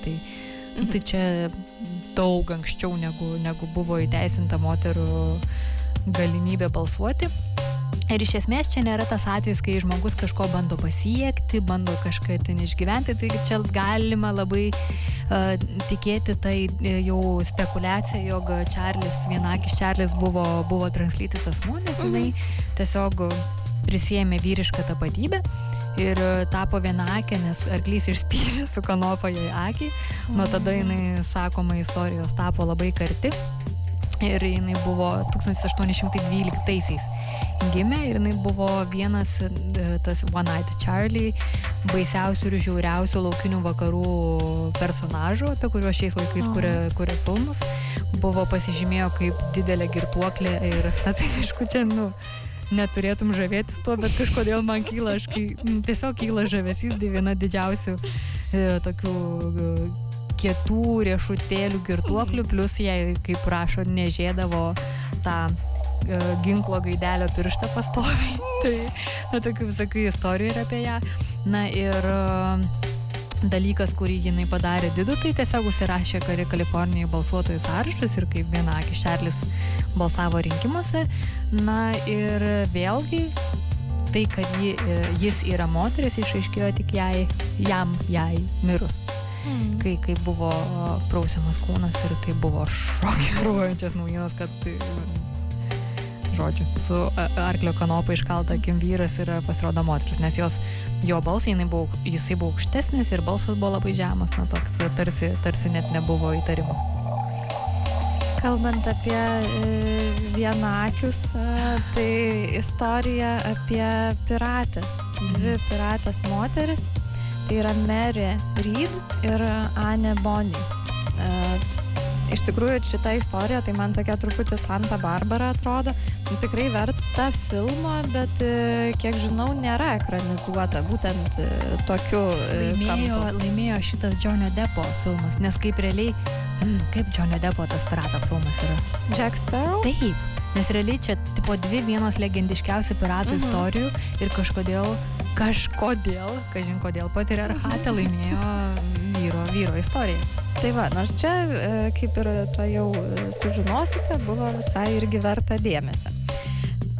mhm. tai čia daug anksčiau negu, negu buvo įteisinta moterų galimybė balsuoti. Ir iš esmės čia nėra tas atvejis, kai žmogus kažko bando pasiekti, bando kažką ten išgyventi, tai čia galima labai uh, tikėti tai e, jau spekulacija, jog Čarlis, vienakis Čarlis buvo, buvo translytis asmuo, nes jinai mhm. tiesiog prisėmė vyrišką tapatybę ir e, tapo vienakė, nes arklys išspyrė su kanopa jai akį. Nuo tada jinai, sakoma, istorijos tapo labai karti. Ir jinai buvo 1812-aisiais gimė ir jinai buvo vienas, e, tas One Night Charlie, baisiausių ir žiauriausių laukinių vakarų personažų, apie kuriuos šiais laikais kuria, kuria filmus. Buvo pasižymėjo kaip didelė girtuoklė ir, *laughs* na tai aišku, čia, nu, neturėtum žavėtis tuo, bet kažkodėl man kyla, aš kai, tiesiog kyla žavesys, tai viena didžiausių e, tokių e, kietų riešutėlių girtuoklių, plus jai, kaip prašo, nežėdavo tą e, ginklo gaidelio pirštą pastoviai. *laughs* tai, na, tokių visokių istorijų yra apie ją. Na ir e, dalykas, kurį jinai padarė didu, tai tiesiog užsirašė Kalifornijai balsuotojų sąrašus ir kaip viena akis Čarlis balsavo rinkimuose. Na ir vėlgi tai, kad ji, jis yra moteris, išaiškėjo tik jai, jam, jai mirus. Mm. Kai, kai buvo prausiamas kūnas ir tai buvo *laughs* šokiruojančias naujienos, kad tai, žodžiu, su arklio kanopa iškalta akim vyras yra pasirodo moteris, nes jos jo balsai, buvo, jisai buvo aukštesnis ir balsas buvo labai žemas, na toks tarsi, tarsi net nebuvo įtarimų. Kalbant apie e, vienakius, e, tai istorija apie piratės. Dvi mhm. piratės moteris. Tai yra Mary Reed ir Anne Bonny. Iš tikrųjų šita istorija, tai man tokia truputį Santa Barbara atrodo. Nu, tikrai verta filmo, bet e, kiek žinau, nėra ekranizuota būtent e, tokiu e, Laimėjo, kampu. laimėjo šitas Johnio Depo filmas, nes kaip realiai, mm, kaip Johnio Depo tas pirato filmas yra. Jack Sparrow? Taip, nes realiai čia tipo dvi vienos legendiškiausių piratų Mhm. istorijų ir kažkodėl, kažkodėl, kažin kodėl patriarchatė laimėjo vyro, vyro istoriją. Tai va, nors čia, e, kaip ir to jau e, sužinosite, buvo visai irgi verta dėmesio.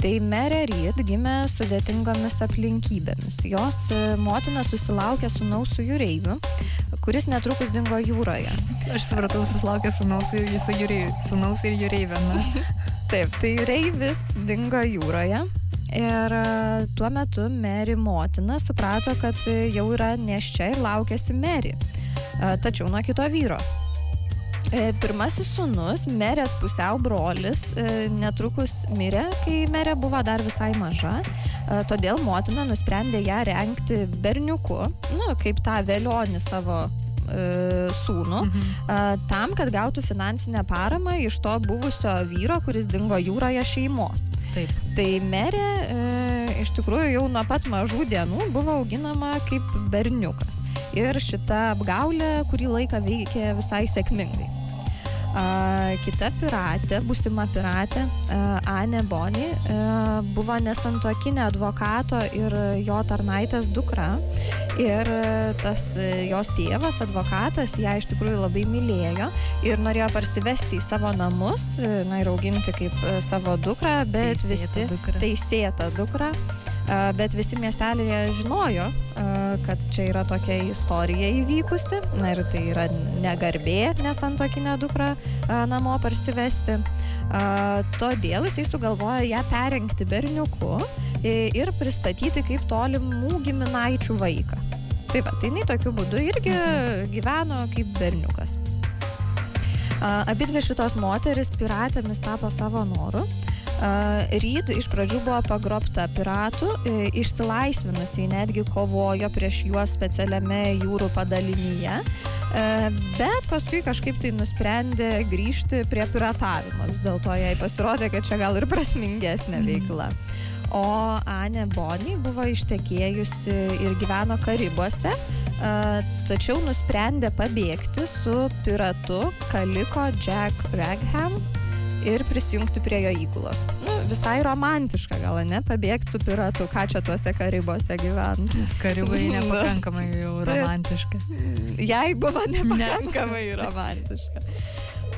Tai Merė Reed gimė sudėtingomis aplinkybėmis. Jos e, motina susilaukė sunaus su jūreiviu, kuris netrukus dingo jūroje. Aš supratau, susilaukė sunaus, su jūrei, sunaus ir jūreivė. na. *laughs* Taip, tai jūreivis dingo jūroje. Ir tuo metu Mary motina suprato, kad jau yra neščia ir laukėsi Mary. E, Tačiau nuo kito vyro. E, Pirmasis sunus, Merės pusiau brolis, e, netrukus mirė, kai Merė buvo dar visai maža. Todėl motina nusprendė ją renkti berniuku, nu, kaip tą vėlionį savo sūnų Mhm. tam, kad gautų finansinę paramą iš to buvusio vyro, kuris dingo jūroje šeimos. Taip. Tai merė iš tikrųjų jau nuo pat mažų dienų buvo auginama kaip berniukas. Ir šita apgaulė kurį laiką veikė visai sėkmingai. A, kita piratė, būsima piratė, a, Anė Boni, a, buvo nesantokinė advokato ir jo tarnaitės dukra. Ir tas jos tėvas, advokatas, ją iš tikrųjų labai mylėjo ir norėjo parsivesti į savo namus, na ir auginti kaip savo dukrą, bet Teisėtą visi dukrą. teisėtą dukrą. Bet visi miestelėje žinojo, kad čia yra tokia istorija įvykusi. Na ir tai yra negarbė nesantokinę dukrą namo parsivesti. Todėl jisai sugalvojo ją perrinkti berniuku ir pristatyti kaip tolimų giminaičių vaiką. Tai va, tai jinai tokiu būdu irgi gyveno kaip berniukas. A, Abi dvi šitos moteris piratėmis tapo savo noru. Reed iš pradžių buvo pagrobta piratų, e, išsilaisvinusi, netgi kovojo prieš juos specialiame jūrų padalinyje, E, bet paskui kažkaip tai nusprendė grįžti prie piratavimo. Vis dėlto jai pasirodė, kad čia gal ir prasmingesnė veikla. O Anė Boni buvo ištekėjusi ir gyveno Karibuose, a, tačiau nusprendė pabėgti su piratu Kaliko Jack Ragham ir prisijungti prie jo įgulos. Nu, visai romantiška gal, ne? Pabėgti su piratu, ką čia tuose Karibuose gyventi. Karibai *laughs* Na. nepakankamai jau romantiška. Jai buvo nepakankamai romantiška.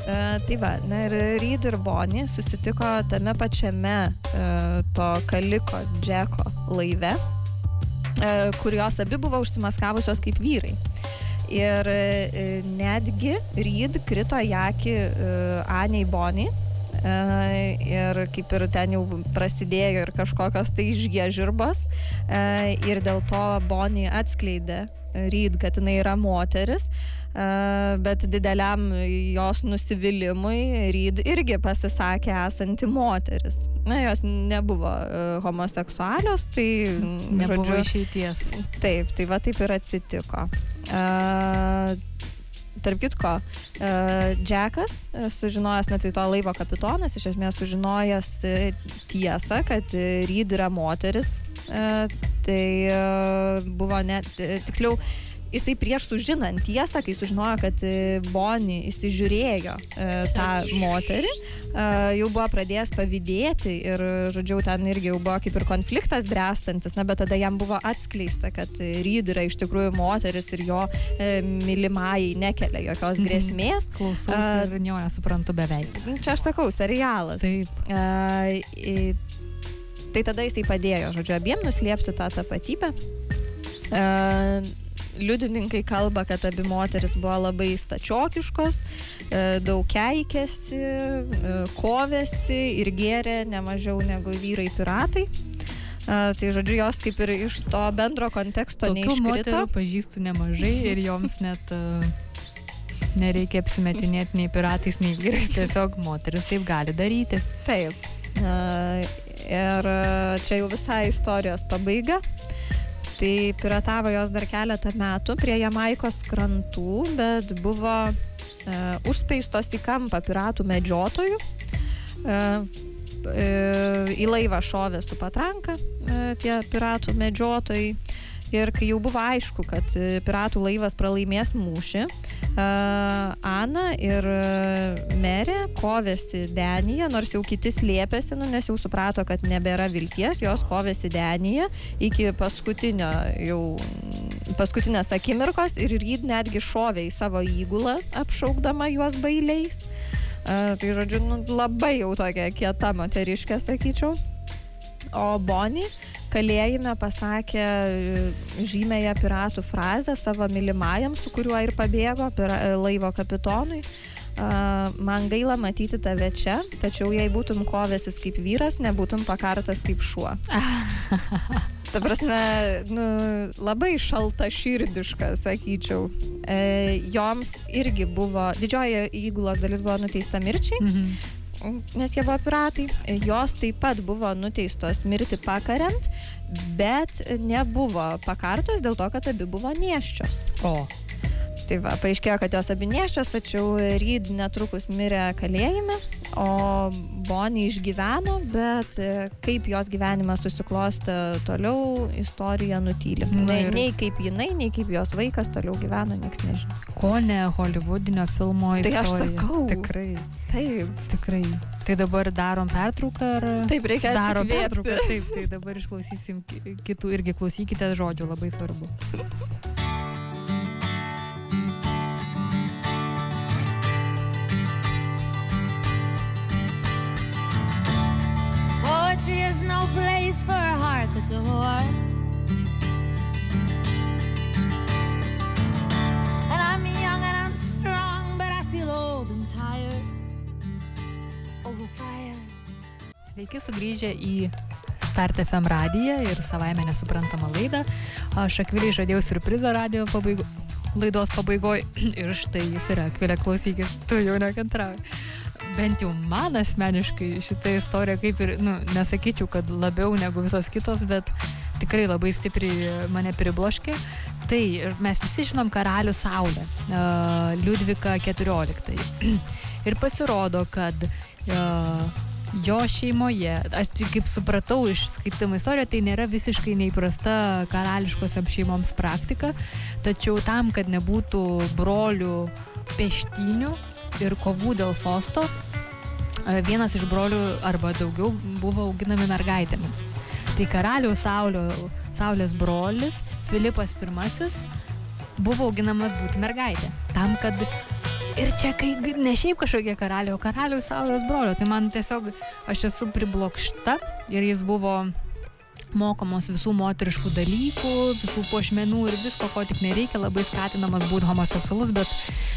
Uh, tai va, na ir Reed ir Bonnie susitiko tame pačiame uh, to Kaliko Džeko laive, uh, kur jos abi buvo užsimaskavusios kaip vyrai. Ir netgi Reed krito į akį Aniai Bonnie. Ir kaip ir ten jau prasidėjo ir kažkokios tai išgėžirbos ir dėl to Bonnie atskleidė Reed, kad jinai yra moteris, bet dideliam jos nusivylimui Reed irgi pasisakė esanti moteris. Na, jos nebuvo homoseksualios, tai *laughs* Nebuvo žodžiu, išeities. Taip, tai va taip ir atsitiko. Tarp kitko, uh, Džekas, uh, sužinojęs, net tai to laivo kapitonas, iš esmės sužinojęs uh, tiesą, kad Reed yra moteris, tai buvo net, tiksliau, jisai prieš sužinant tiesą, kai sužinojo, kad e, Boni įsižiūrėjo e, tą moterį, e, jau buvo pradėjęs pavydėti ir, žodžiu, ten irgi jau buvo kaip ir konfliktas brestantis, na, bet tada jam buvo atskleista, kad Reed yra iš tikrųjų moteris ir jo mylimai nekelia jokios Mhm. grėsmės. Klausau A, ir nieko nesuprantu beveik. Čia aš sakau, serialas. Taip. I- tai tada jisai padėjo, žodžiu, abiem nuslėpti tą tapatybę. A, liudininkai kalba, kad abi moteris buvo labai stačiokiškos, e, daug keikėsi, e, kovėsi ir gėrė nemažiau negu vyrai piratai. A, Tai žodžiu, jos kaip ir iš to bendro konteksto neiškrito. moterų pažįstu nemažai ir joms net uh, nereikia apsimetinėti nei piratais, nei vyrais. Tiesiog moteris taip gali daryti. Taip. A, Ir čia jau visai istorijos pabaiga. Tai piratavo jos dar keletą metų prie Jamaikos krantų, bet buvo e, užspeistos į kampą piratų medžiotojų. E, e, į laivą šovė su patranka e, tie piratų medžiotojai. Ir kai jau buvo aišku, kad e, piratų laivas pralaimės mūšį, e, Ana ir e, merė kovėsi denyje, nors jau kiti slėpėsi, nu, nes jau suprato, kad nebėra vilties, jos kovėsi denyje iki paskutinio jau paskutinės akimirkos ir ryd netgi šovė į savo įgulą, apšaukdama juos bailiais. Tai žodžiu, nu, labai jau tokia kieta moteriškė, sakyčiau. O Bonnie kalėjime pasakė e, žymėje piratų frazę savo mylimajam, su kuriuo ir pabėgo pira, e, laivo kapitonui. Man gaila matyti tave čia, tačiau jei būtum kovėsis kaip vyras, nebūtum pakartas kaip šuo. *laughs* Ta prasme, nu, labai šalta širdiška, sakyčiau. E, joms irgi buvo, didžioji įgulos dalis buvo nuteista mirčiai, Mhm. Nes jie buvo piratai. Jos taip pat buvo nuteistos mirti pakariant, bet nebuvo pakartos dėl to, kad abi buvo nieščios. O. Tai va, paaiškėjo, kad jos abi nieščios, tačiau Ryd netrukus mirė kalėjime, o Bonnie išgyveno, bet e, kaip jos gyvenimas susiklostė toliau, istorija nutyli. Na Nei, ir- nei kaip jinai, nei kaip jos vaikas toliau gyveno, nieks nežino. Ko ne holivudinio filmo Tai aš istorija. sakau. Tikrai, Taip, tikrai. Tai dabar darom pertrauką ar... taip reikia Darom pertrauką. Taip, tai dabar išklausysim ki- kitų irgi klausykite žodžių, labai svarbu. Poetry is no place for a heart that's a whore. And I'm young and I'm strong, but I feel old and tired. Over fire. Sveiki sugrįžę į Start FM radiją ir savaime nesuprantamą laidą. Aš Akviliai žadėjau surprizą radio pabaigo, laidos pabaigoje *clears throat* ir štai jis yra. Akvilė, klausykit, tu jau nekantrauji. Bent jau man asmeniškai šitą istoriją kaip ir, nu, nesakyčiau, kad labiau negu visos kitos, bet tikrai labai stipriai mane pribloškė. Tai mes visi žinom karalių Saulę, Liudvika XIV. *clears throat* ir pasirodo, kad jo šeimoje, aš tik kaip supratau iš skaitimo istoriją, tai nėra visiškai neįprasta karališkosioms šeimoms praktika, tačiau tam, kad nebūtų brolių peštynių ir kovų dėl sosto, e, vienas iš brolių arba daugiau buvo auginami mergaitėmis. Tai karaliaus Saulio, Saulės brolis Filipas I buvo auginamas būti mergaitė. Tam, kad Ir čia, kai ne šiaip kažkokie karaliai, o karaliaus Sauliaus brolio, tai man tiesiog aš esu priblokšta ir jis buvo mokomos visų moteriškų dalykų, visų pošmenų ir visko, ko tik nereikia, labai skatinamas būti homoseksualus, bet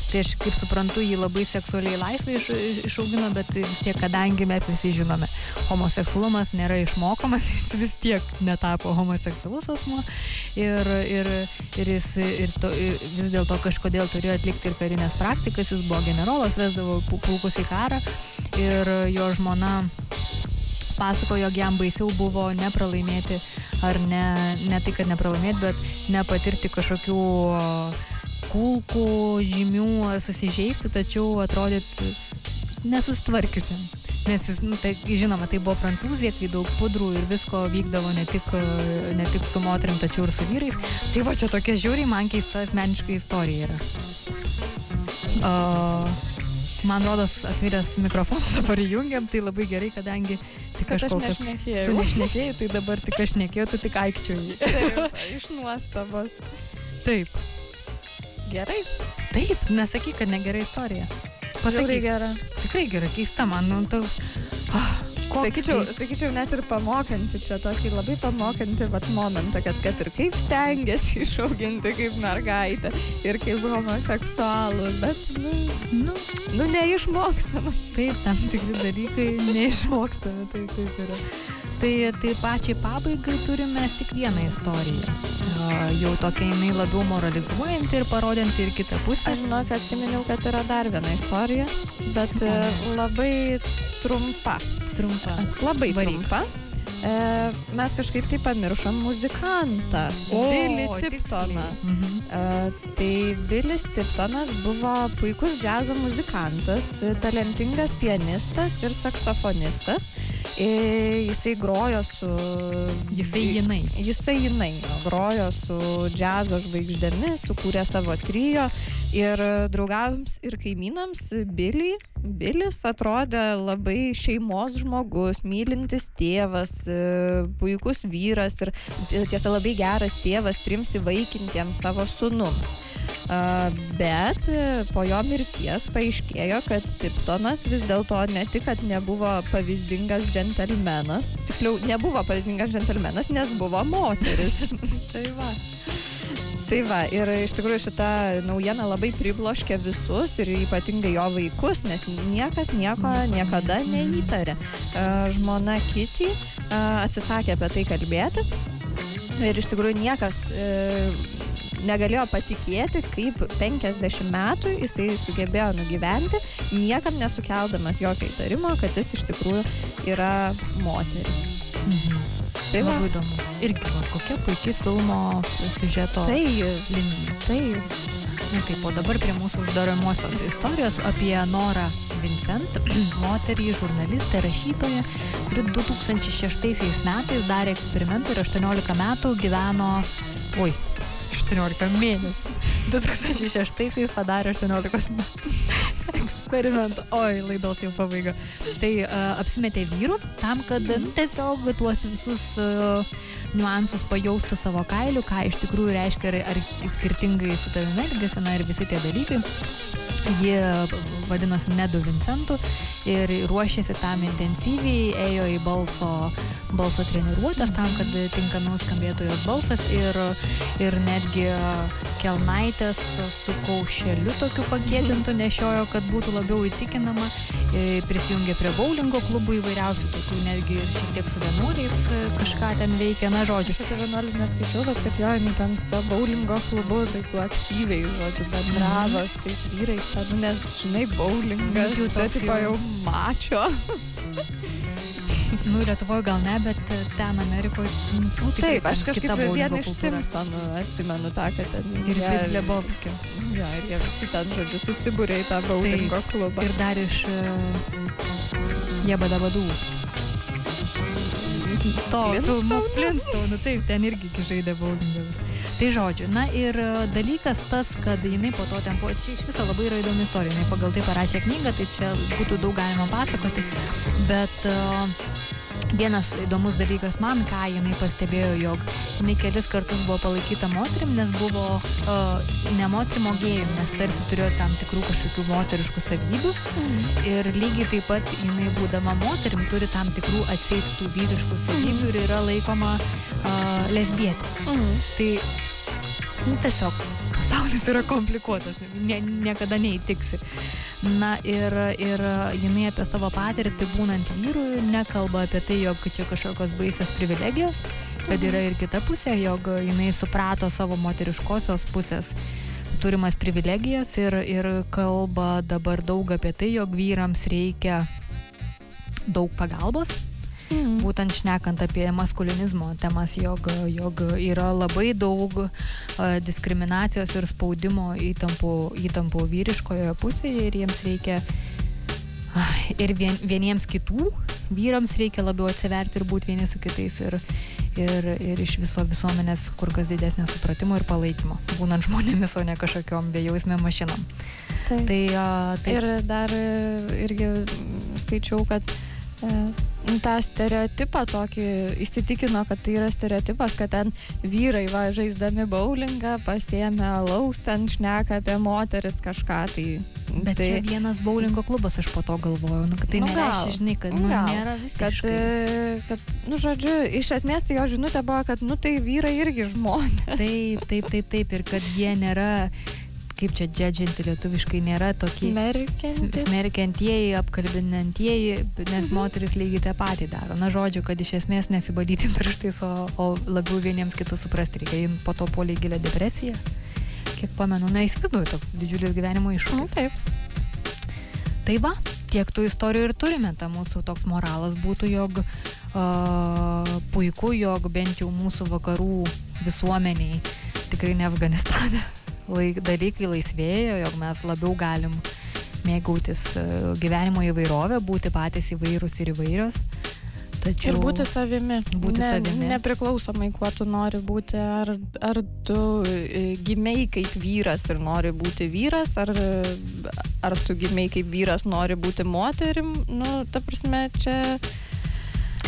tai aš kaip suprantu, jį labai seksualiai laisvai iš, iš- išaugino, bet vis tiek, kadangi mes visi žinome, homoseksualumas nėra išmokomas, *laughs* jis vis tiek netapo homoseksualus asmo ir, ir, ir jis ir to, ir vis dėlto kažkodėl turėjo atlikti ir karinės praktikas, jis buvo generolas, vesdavo pu- pulkus į karą ir jo žmona pasakojo, jog jam baisiau buvo nepralaimėti, ar ne, ne tai, kad nepralaimėti, bet nepatirti kažkokių kulkų, žymių, susižeisti, tačiau atrodyti nesusitvarkysim. Nes jis, nu, tai, žinoma, tai buvo Prancūzija, kai daug pudrų ir visko vykdavo ne tik, ne tik su moterim, tačiau ir su vyrais. Tai va čia tokia žiūri, man keista asmeniška istorija yra. O, man rodos, akvilės mikrofoną *laughs* dabar įjungiam, tai labai gerai, kadangi tik Kad aš aš kas... Tu nešnekėjau. nešnekėjai, tai dabar tik aš šnekėjau, tu tik aikčiui. *laughs* Taip, iš nuostabos. Taip, Gerai. taip, nesakyk, kad negerai istorija. Pasakyk, gera. tikrai gerai, keista man, nu, toks... Ah, koks Sakyčiau, tai- sakyčiau, net ir pamokanti čia tokį labai pamokanti vat, momentą, kad kad ir kaip stengiasi *laughs* išauginti kaip mergaitę ir kaip homoseksualų, bet, nu, nu, nu neišmokstama. taip, tam tikri dalykai neišmokstami, tai taip yra. Tai, tai pačiai pabaigai turime tik vieną istoriją. Jau tokia jinai labiau moralizuojanti ir parodanti ir kitą pusę. Aš žinau, kad atsiminiau, kad yra dar viena istorija, bet e, labai trumpa. Trumpa. Labai Varyk. trumpa. E, mes kažkaip tai pamiršom muzikantą, Billy Tiptoną. Mhm. E, tai Bilis Tiptonas buvo puikus džiazo muzikantas, talentingas pianistas ir saksofonistas. E, jisai grojo su... Jisai jinai. Jisai jinai jo, grojo su džiazo žvaigždėmis, sukūrė savo trijo ir draugams ir kaimynams Billy. Bilis atrodė labai šeimos žmogus, mylintis tėvas, e, puikus vyras ir tiesa labai geras tėvas trims įvaikintiems savo sunums. Bet e, po jo mirties paaiškėjo, kad Tiptonas vis dėlto ne tik, kad nebuvo pavyzdingas džentelmenas, tiksliau, nebuvo pavyzdingas džentelmenas, nes buvo moteris. *laughs* Tai va. Tai va, ir iš tikrųjų šita naujiena labai pribloškė visus ir ypatingai jo vaikus, nes niekas nieko niekada neįtarė. Žmona Kitty atsisakė apie tai kalbėti ir iš tikrųjų niekas e, negalėjo patikėti, kaip 50 metų jisai sugebėjo nugyventi, niekam nesukeldamas jokio įtarimo, kad jis iš tikrųjų yra moteris. Mhm. Tai va, Labai įdomu. Irgi, va, kokia puikia filmo siužeto tai, linija. tai, Na taip, o dabar prie mūsų uždaromosios istorijos apie Norą Vincent, *clears throat* moterį, žurnalistę, rašytoją, kuri 2006 metais darė eksperimentą ir 18 metų gyveno, oi, 18 mėnesių. 2006 padarė 18 metų eksperimentą. Oi, laidos jau pabaiga. Tai uh, apsimetė vyrų tam, kad mm, tiesiog tuos visus uh, niuansus pajaustų savo kailiu, ką iš tikrųjų reiškia, ar, ar skirtingai su tavimi elgesena ir visi tie dalykai. Ji vadinosi Nedu Vincentu ir ruošėsi tam intensyviai, ėjo į balso, balso treniruotės tam, kad tinkamiau skambėtų jos balsas ir, ir netgi kelnaitės su kaušeliu tokiu pakėtintu nešiojo, kad būtų labiau įtikinama. E, Prisijungė prie bowlingo klubų įvairiausių, tokių netgi ir šiek tiek su vienuoliais e, kažką ten veikia, na žodžiu. Aš apie vienuolius neskaičiau, bet kad jo, jinai ten su to bowlingo klubu taip aktyviai, žodžiu, bendravo su tais vyrais, nu, nes, žinai, bowlingas, Jau čia tipo jau- mačio. Nu, Lietuvoje gal ne, bet ten Amerikoje. Nu, tikrai Taip, aš kažkaip vieną iš. Simpsonų atsimenu tą, kad ten Ir jie- Big Lebowski. Jo, ir jie visi ten, žodžiu, susibūrė į tą bowlingo klubą. Ir dar iš Jebadabadų. To filmo? Flintstone, taip, ten irgi gi žaidė bowlingas. Tai žodžiu, na ir e, dalykas tas, kad jinai po to ten buvo, čia iš viso labai yra įdomi istorija, jinai pagal tai parašė knygą, tai čia būtų daug galima pasakoti, bet uh, vienas įdomus dalykas man, ką jinai pastebėjo, jog jinai kelis kartus buvo palaikyta moterim, nes buvo uh, ne moterim, o gėjim, nes tarsi turėjo tam tikrų kažkokių moteriškų savybių ir lygiai taip pat jinai būdama moterim turi tam tikrų atseit tų vyriškų savybių ir yra laikoma uh, lesbietė. Mhm. Tai nu, tiesiog pasaulis yra komplikuotas, nie, niekada neįtiksi. Na ir, ir jinai apie savo patirtį būnant vyrų nekalba apie tai, jog čia kažkokios baisios privilegijos, kad yra ir kita pusė, jog jinai suprato savo moteriškosios pusės turimas privilegijas ir, ir kalba dabar daug apie tai, jog vyrams reikia daug pagalbos Mhm. būtent šnekant apie maskulinizmo temas, jog, jog yra labai daug diskriminacijos ir spaudimo įtampų, įtampų vyriškoje pusėje ir jiems reikia ir vien, vieniems kitų, vyrams reikia labiau atsiverti ir būti vieni su kitais ir, ir, ir iš viso visuomenės kur kas didesnio supratimo ir palaikymo, būnant žmonėmis, o ne kažkokiom bejausmėm mašinom. Taip. Tai, a, tai Ir dar e, irgi mm, skaičiau, kad tą stereotipą tokį įsitikino, kad tai yra stereotipas, kad ten vyrai va žaisdami bowlingą pasiemė alaus, ten šneka apie moteris kažką. Tai, Bet tai, vienas bowlingo klubas, aš po to galvojau, nu, kad tai Nu, nereiškia, žinai, kad Nu, nu, gal. nėra kad, visiškai. e, kad, nu, žodžiu, iš esmės tai jo žinutė buvo, kad, nu, tai vyrai irgi žmonės. Taip, taip, taip, taip, ir kad jie nėra, kaip čia džedžinti lietuviškai, nėra tokie Smerkiantis. smerkiantieji, apkalbinantieji, nes moteris lygiai tą patį daro. Na, žodžiu, kad iš esmės nesibadyti *laughs* pirštais, o, o labiau vieniems kitus suprasti reikia. Jin po to polė gilę depresiją. Kiek pamenu, na, įsivaizduoju, toks didžiulis gyvenimo Nu, iššūkis. taip. Tai va, tiek tų istorijų ir turime. Ta mūsų toks moralas būtų, jog uh, puiku, jog bent jau mūsų vakarų visuomeniai, tikrai ne Afganistane, laik, dalykai laisvėjo, jog mes labiau galim mėgautis uh, gyvenimo įvairovę, būti patys įvairūs ir įvairios. Tačiau, ir būti savimi. Būti ne, savimi. Nepriklausomai, kuo tu nori būti. Ar, ar tu e, gimiai kaip vyras ir nori būti vyras, ar, ar tu gimiai kaip vyras nori būti moterim. Nu, ta prasme, čia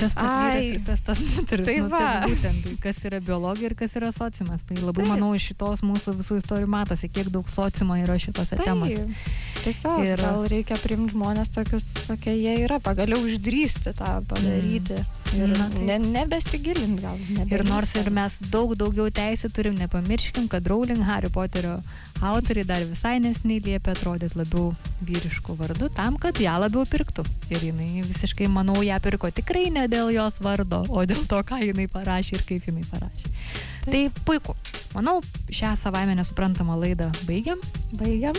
kas tas Ai, vyras ir kas tas moteris. Tai, nu, va. tai būtent, tai kas yra biologija ir kas yra sociumas. Tai labai Taip. manau, iš šitos mūsų visų istorijų matosi, kiek daug sociumo yra šitose Taip. temose. Tiesiog ir gal reikia priimti žmonės tokius, kokie jie yra, pagaliau išdrysti tą padaryti. Mm. Ir tai... ne, nebesigilinti gal. Nebelįsti. Ir nors ir mes daug daugiau teisų turim, nepamirškim, kad Rowling Harry Poterio autoriai dar visai nesnei liepia atrodyti labiau vyriškų vardų tam, kad ją labiau pirktų. Ir jinai visiškai, manau, ją pirko tikrai ne dėl jos vardo, o dėl to, ką jinai parašė ir kaip jinai parašė. Taip. Tai puiku. Manau, šią savaime nesuprantamą laidą baigiam. Baigiam.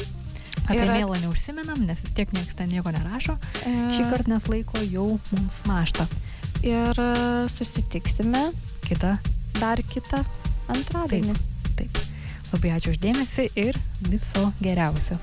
Apie Yra... mėlą neužsiminam, nes vis tiek niekas ten nieko nerašo. E... Šį kartą nes laiko jau mums mašta ir e, susitiksime kitą. Dar kitą antradienį. Taip. taip. Labai ačiū uždėmesi ir viso geriausio.